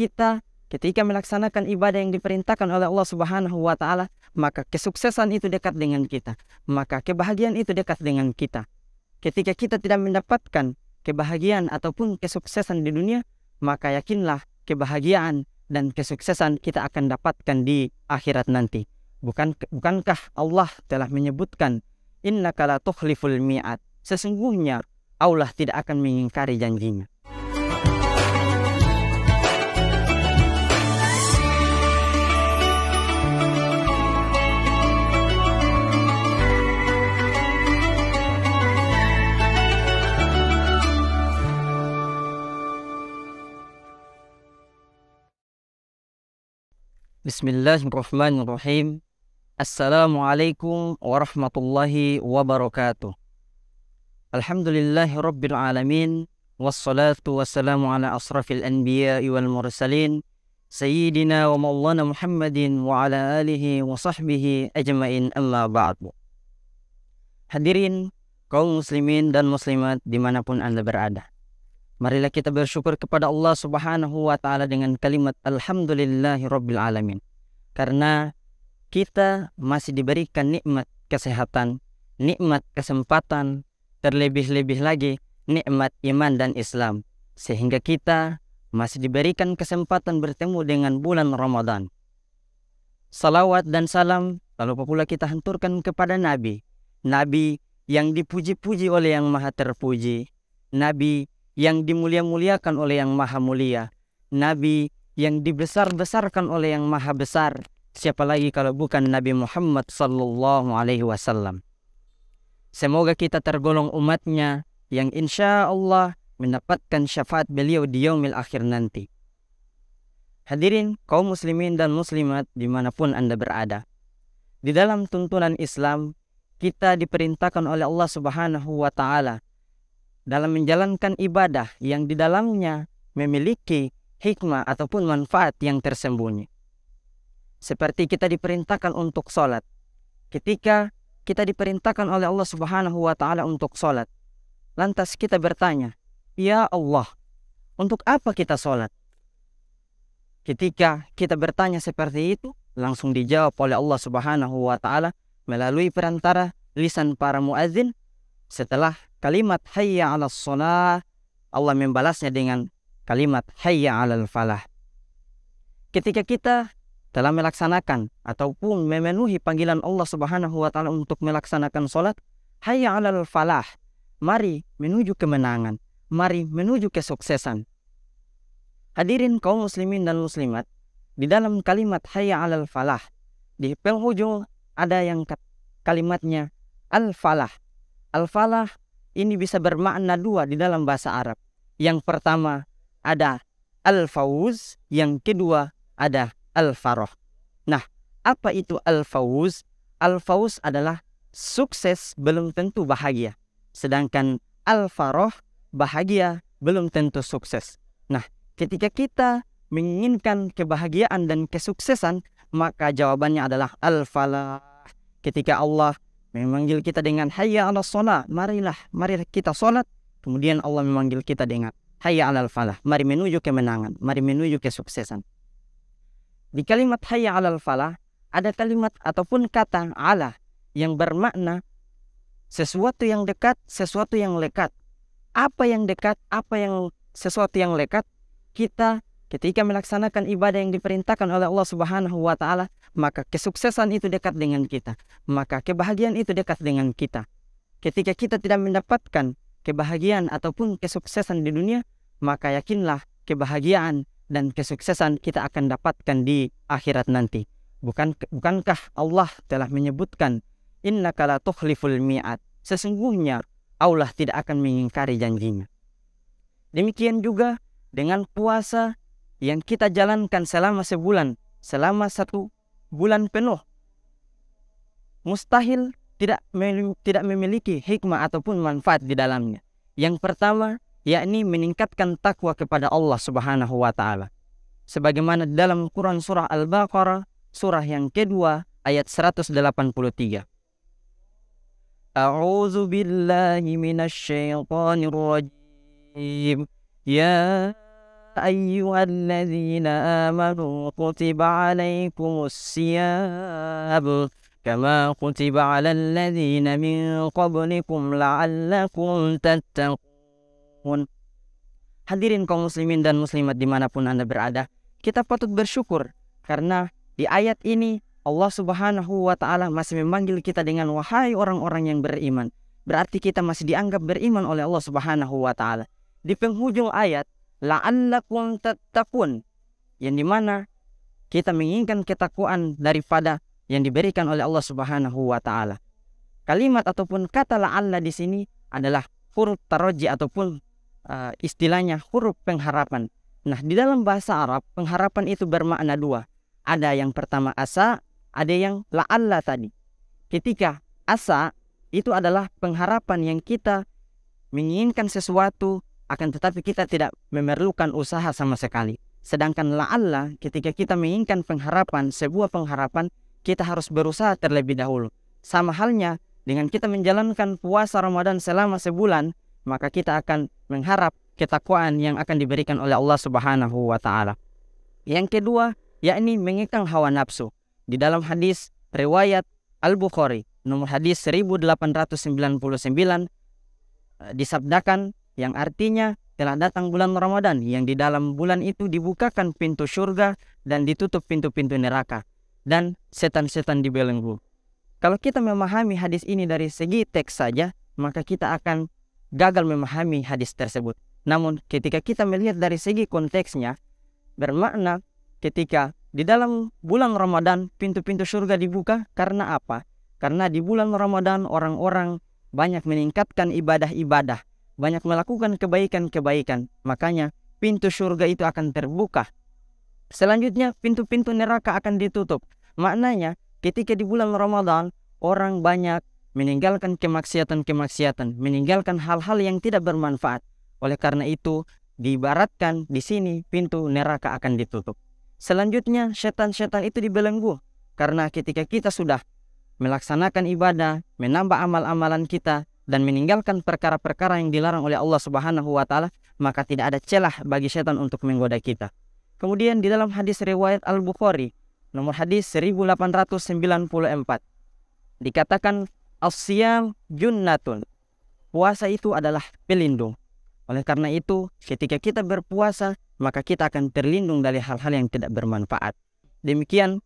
kita ketika melaksanakan ibadah yang diperintahkan oleh Allah Subhanahu wa taala, maka kesuksesan itu dekat dengan kita, maka kebahagiaan itu dekat dengan kita. Ketika kita tidak mendapatkan kebahagiaan ataupun kesuksesan di dunia, maka yakinlah kebahagiaan dan kesuksesan kita akan dapatkan di akhirat nanti. Bukan bukankah Allah telah menyebutkan innaka la tukhliful mi'ad. Sesungguhnya Allah tidak akan mengingkari janjinya. Bismillahirrahmanirrahim. Assalamualaikum warahmatullahi wabarakatuh. Alhamdulillahi alamin. Wassalatu wassalamu ala asrafil anbiya wal mursalin. Sayyidina wa maulana Muhammadin wa ala alihi wa sahbihi ajmain amma ba'du. Hadirin kaum muslimin dan muslimat di mana pun anda berada. Marilah kita bersyukur kepada Allah Subhanahu wa taala dengan kalimat alhamdulillahi alamin. Karena kita masih diberikan nikmat kesehatan, nikmat kesempatan, terlebih-lebih lagi nikmat iman dan Islam sehingga kita masih diberikan kesempatan bertemu dengan bulan Ramadan. Salawat dan salam lalu pula kita hanturkan kepada Nabi. Nabi yang dipuji-puji oleh yang maha terpuji. Nabi yang dimulia-muliakan oleh yang maha mulia. Nabi yang dibesar-besarkan oleh yang maha besar. Siapa lagi kalau bukan Nabi Muhammad sallallahu alaihi wasallam. Semoga kita tergolong umatnya yang insya Allah mendapatkan syafaat beliau di yaumil akhir nanti. Hadirin kaum muslimin dan muslimat di mana pun anda berada. Di dalam tuntunan Islam, kita diperintahkan oleh Allah subhanahu wa ta'ala dalam menjalankan ibadah yang di dalamnya memiliki hikmah ataupun manfaat yang tersembunyi. Seperti kita diperintahkan untuk sholat. Ketika kita diperintahkan oleh Allah Subhanahu wa taala untuk sholat. Lantas kita bertanya, "Ya Allah, untuk apa kita sholat?" Ketika kita bertanya seperti itu, langsung dijawab oleh Allah Subhanahu wa taala melalui perantara lisan para muadzin setelah kalimat hayya 'alas shalah Allah membalasnya dengan kalimat hayya 'alal falah. Ketika kita telah melaksanakan ataupun memenuhi panggilan Allah Subhanahu wa taala untuk melaksanakan salat, hayya 'alal falah. Mari menuju kemenangan, mari menuju kesuksesan. Hadirin kaum muslimin dan muslimat, di dalam kalimat hayya 'alal falah di penghujung ada yang kalimatnya al falah. Al falah ini bisa bermakna dua di dalam bahasa Arab. Yang pertama ada al-fawuz, yang kedua ada al-faroh. Nah, apa itu al-fawuz? Al-fawuz adalah sukses belum tentu bahagia. Sedangkan al-faroh, bahagia belum tentu sukses. Nah, ketika kita menginginkan kebahagiaan dan kesuksesan, maka jawabannya adalah al-falah. Ketika Allah memanggil kita dengan hayya ala sholat. Marilah, mari kita sholat. Kemudian Allah memanggil kita dengan hayya ala falah. Mari menuju kemenangan, mari menuju kesuksesan. Di kalimat hayya ala falah ada kalimat ataupun kata ala yang bermakna sesuatu yang dekat, sesuatu yang lekat. Apa yang dekat, apa yang sesuatu yang lekat, kita ketika melaksanakan ibadah yang diperintahkan oleh Allah Subhanahu wa taala, maka kesuksesan itu dekat dengan kita, maka kebahagiaan itu dekat dengan kita. Ketika kita tidak mendapatkan kebahagiaan ataupun kesuksesan di dunia, maka yakinlah kebahagiaan dan kesuksesan kita akan dapatkan di akhirat nanti. Bukan bukankah Allah telah menyebutkan innaka la tukhliful mi'ad. Sesungguhnya Allah tidak akan mengingkari janjinya. Demikian juga dengan puasa yang kita jalankan selama sebulan, selama satu bulan penuh, mustahil tidak tidak memiliki hikmah ataupun manfaat di dalamnya. Yang pertama, yakni meningkatkan takwa kepada Allah Subhanahu wa taala. Sebagaimana dalam Quran surah Al-Baqarah surah yang kedua ayat 183. A'udzu billahi minasyaitonir rajim. Ya ayyuhalladzina amanu kutiba alaikumus siyam كما كتب على الذين من قبلكم لعلكم تتقون Hadirin kaum muslimin dan muslimat dimanapun anda berada, kita patut bersyukur karena di ayat ini Allah subhanahu wa ta'ala masih memanggil kita dengan wahai orang-orang yang beriman. Berarti kita masih dianggap beriman oleh Allah subhanahu wa ta'ala. Di penghujung ayat, la'allakum tattaqun yang dimana kita menginginkan ketakwaan daripada yang diberikan oleh Allah Subhanahu wa taala. Kalimat ataupun kata la'alla di sini adalah huruf taroji ataupun uh, istilahnya huruf pengharapan. Nah, di dalam bahasa Arab, pengharapan itu bermakna dua. Ada yang pertama asa, ada yang la'alla tadi. Ketika asa itu adalah pengharapan yang kita menginginkan sesuatu akan tetapi kita tidak memerlukan usaha sama sekali. Sedangkan la'alla ketika kita menginginkan pengharapan, sebuah pengharapan, kita harus berusaha terlebih dahulu. Sama halnya dengan kita menjalankan puasa Ramadan selama sebulan, maka kita akan mengharap ketakwaan yang akan diberikan oleh Allah Subhanahu wa taala. Yang kedua, yakni mengekang hawa nafsu. Di dalam hadis riwayat Al-Bukhari nomor hadis 1899 disabdakan yang artinya telah datang bulan Ramadan yang di dalam bulan itu dibukakan pintu surga dan ditutup pintu-pintu neraka dan setan-setan dibelenggu. Kalau kita memahami hadis ini dari segi teks saja, maka kita akan gagal memahami hadis tersebut. Namun ketika kita melihat dari segi konteksnya, bermakna ketika di dalam bulan Ramadan pintu-pintu surga dibuka karena apa? Karena di bulan Ramadan orang-orang banyak meningkatkan ibadah-ibadah banyak melakukan kebaikan-kebaikan, makanya pintu surga itu akan terbuka. Selanjutnya pintu-pintu neraka akan ditutup. Maknanya ketika di bulan Ramadan orang banyak meninggalkan kemaksiatan-kemaksiatan, meninggalkan hal-hal yang tidak bermanfaat. Oleh karena itu, diibaratkan di sini pintu neraka akan ditutup. Selanjutnya, setan-setan itu dibelenggu karena ketika kita sudah melaksanakan ibadah, menambah amal-amalan kita, dan meninggalkan perkara-perkara yang dilarang oleh Allah Subhanahu wa taala, maka tidak ada celah bagi setan untuk menggoda kita. Kemudian di dalam hadis riwayat Al-Bukhari nomor hadis 1894 dikatakan asyam junnatun. Puasa itu adalah pelindung. Oleh karena itu, ketika kita berpuasa, maka kita akan terlindung dari hal-hal yang tidak bermanfaat. Demikian,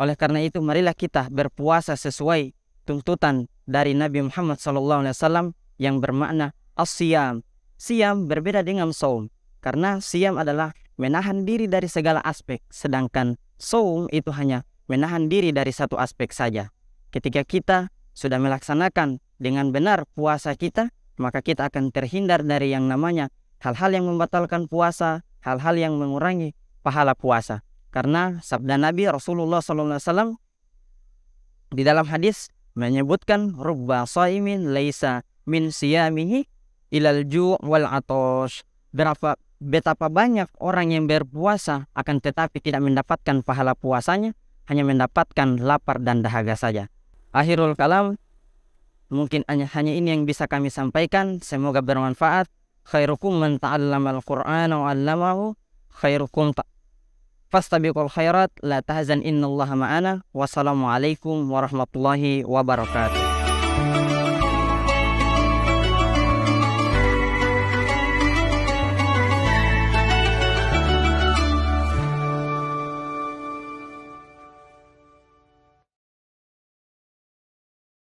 oleh karena itu marilah kita berpuasa sesuai tuntutan dari Nabi Muhammad SAW yang bermakna asyam. Siam berbeda dengan saum karena siam adalah menahan diri dari segala aspek, sedangkan saum itu hanya menahan diri dari satu aspek saja. Ketika kita sudah melaksanakan dengan benar puasa kita, maka kita akan terhindar dari yang namanya hal-hal yang membatalkan puasa, hal-hal yang mengurangi pahala puasa. Karena sabda Nabi Rasulullah SAW di dalam hadis menyebutkan rubba saimin laisa min siyamihi ilal ju' wal atosh. Berapa betapa banyak orang yang berpuasa akan tetapi tidak mendapatkan pahala puasanya, hanya mendapatkan lapar dan dahaga saja. Akhirul kalam, mungkin hanya, hanya ini yang bisa kami sampaikan. Semoga bermanfaat. Khairukum man ta'allama al-Qur'ana wa 'allamahu. Khairukum ta fastabiqul khairat la tahzan innallaha ma'ana wassalamualaikum warahmatullahi wabarakatuh